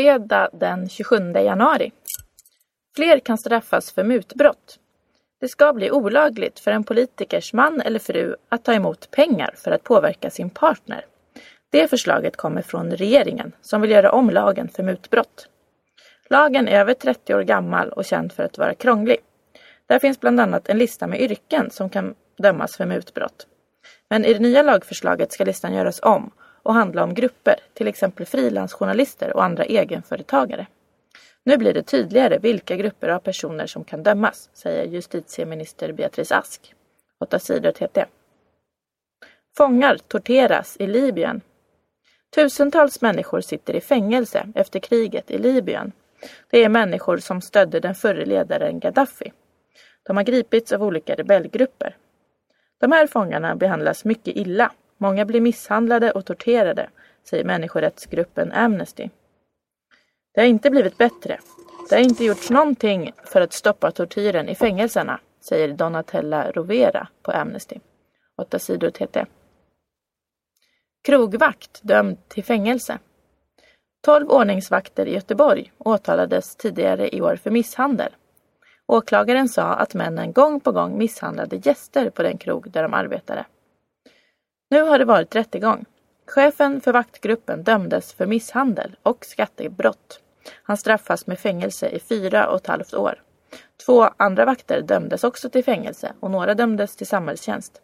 Fredag den 27 januari. Fler kan straffas för mutbrott. Det ska bli olagligt för en politikers man eller fru att ta emot pengar för att påverka sin partner. Det förslaget kommer från regeringen som vill göra om lagen för mutbrott. Lagen är över 30 år gammal och känd för att vara krånglig. Där finns bland annat en lista med yrken som kan dömas för mutbrott. Men i det nya lagförslaget ska listan göras om och handla om grupper, till exempel frilansjournalister och andra egenföretagare. Nu blir det tydligare vilka grupper av personer som kan dömas, säger justitieminister Beatrice Ask. 8 sidor TT. Fångar torteras i Libyen. Tusentals människor sitter i fängelse efter kriget i Libyen. Det är människor som stödde den förre ledaren Gaddafi. De har gripits av olika rebellgrupper. De här fångarna behandlas mycket illa. Många blir misshandlade och torterade, säger människorättsgruppen Amnesty. Det har inte blivit bättre. Det har inte gjorts någonting för att stoppa tortyren i fängelserna, säger Donatella Rovera på Amnesty. 8 sidor TT. Krogvakt dömd till fängelse. Tolv ordningsvakter i Göteborg åtalades tidigare i år för misshandel. Åklagaren sa att männen gång på gång misshandlade gäster på den krog där de arbetade. Nu har det varit rättegång. Chefen för vaktgruppen dömdes för misshandel och skattebrott. Han straffas med fängelse i fyra och ett halvt år. Två andra vakter dömdes också till fängelse och några dömdes till samhällstjänst.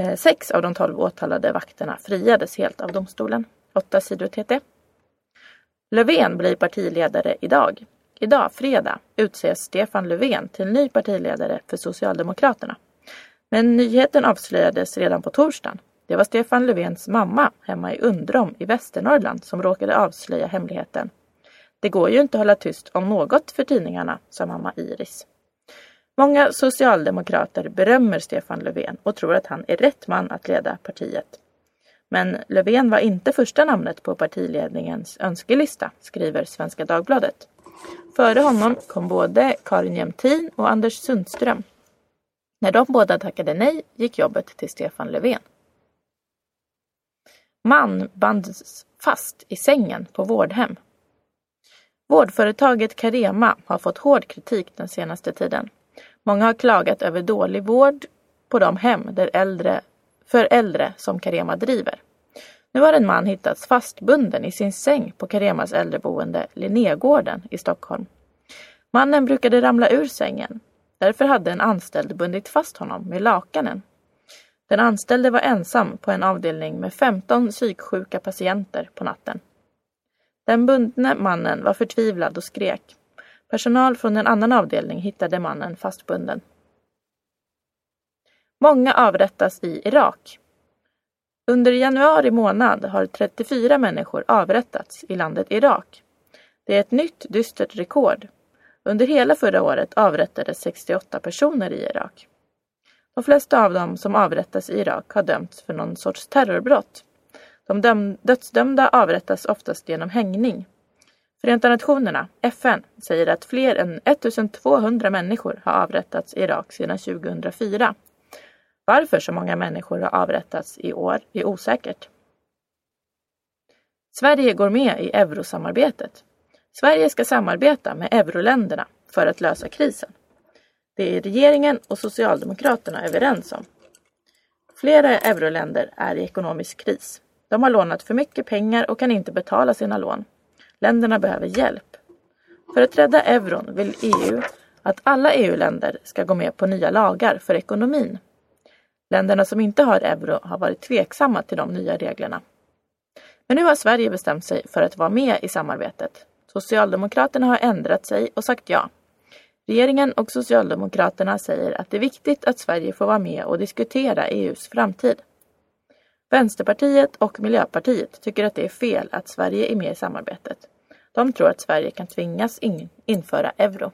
Eh, sex av de tolv åtalade vakterna friades helt av domstolen. Åtta sidor TT. Löfven blir partiledare idag. Idag, fredag, utses Stefan Löfven till ny partiledare för Socialdemokraterna. Men nyheten avslöjades redan på torsdagen. Det var Stefan Löfvens mamma hemma i Undrom i Västernorrland som råkade avslöja hemligheten. Det går ju inte att hålla tyst om något för tidningarna, sa mamma Iris. Många socialdemokrater berömmer Stefan Löfven och tror att han är rätt man att leda partiet. Men Löfven var inte första namnet på partiledningens önskelista, skriver Svenska Dagbladet. Före honom kom både Karin Jämtin och Anders Sundström. När de båda tackade nej gick jobbet till Stefan Löfven. Man bands fast i sängen på vårdhem. Vårdföretaget Carema har fått hård kritik den senaste tiden. Många har klagat över dålig vård på de hem där äldre, för äldre som Carema driver. Nu har en man hittats fastbunden i sin säng på Caremas äldreboende Linnégården i Stockholm. Mannen brukade ramla ur sängen. Därför hade en anställd bundit fast honom med lakanen. Den anställde var ensam på en avdelning med 15 psyksjuka patienter på natten. Den bundne mannen var förtvivlad och skrek. Personal från en annan avdelning hittade mannen fastbunden. Många avrättas i Irak. Under januari månad har 34 människor avrättats i landet Irak. Det är ett nytt dystert rekord. Under hela förra året avrättades 68 personer i Irak. De flesta av dem som avrättas i Irak har dömts för någon sorts terrorbrott. De dödsdömda avrättas oftast genom hängning. Förenta Nationerna, FN, säger att fler än 1200 människor har avrättats i Irak sedan 2004. Varför så många människor har avrättats i år är osäkert. Sverige går med i eurosamarbetet. Sverige ska samarbeta med euroländerna för att lösa krisen. Det är regeringen och Socialdemokraterna överens om. Flera euroländer är i ekonomisk kris. De har lånat för mycket pengar och kan inte betala sina lån. Länderna behöver hjälp. För att rädda euron vill EU att alla EU-länder ska gå med på nya lagar för ekonomin. Länderna som inte har euro har varit tveksamma till de nya reglerna. Men nu har Sverige bestämt sig för att vara med i samarbetet. Socialdemokraterna har ändrat sig och sagt ja. Regeringen och Socialdemokraterna säger att det är viktigt att Sverige får vara med och diskutera EUs framtid. Vänsterpartiet och Miljöpartiet tycker att det är fel att Sverige är med i samarbetet. De tror att Sverige kan tvingas in införa euro.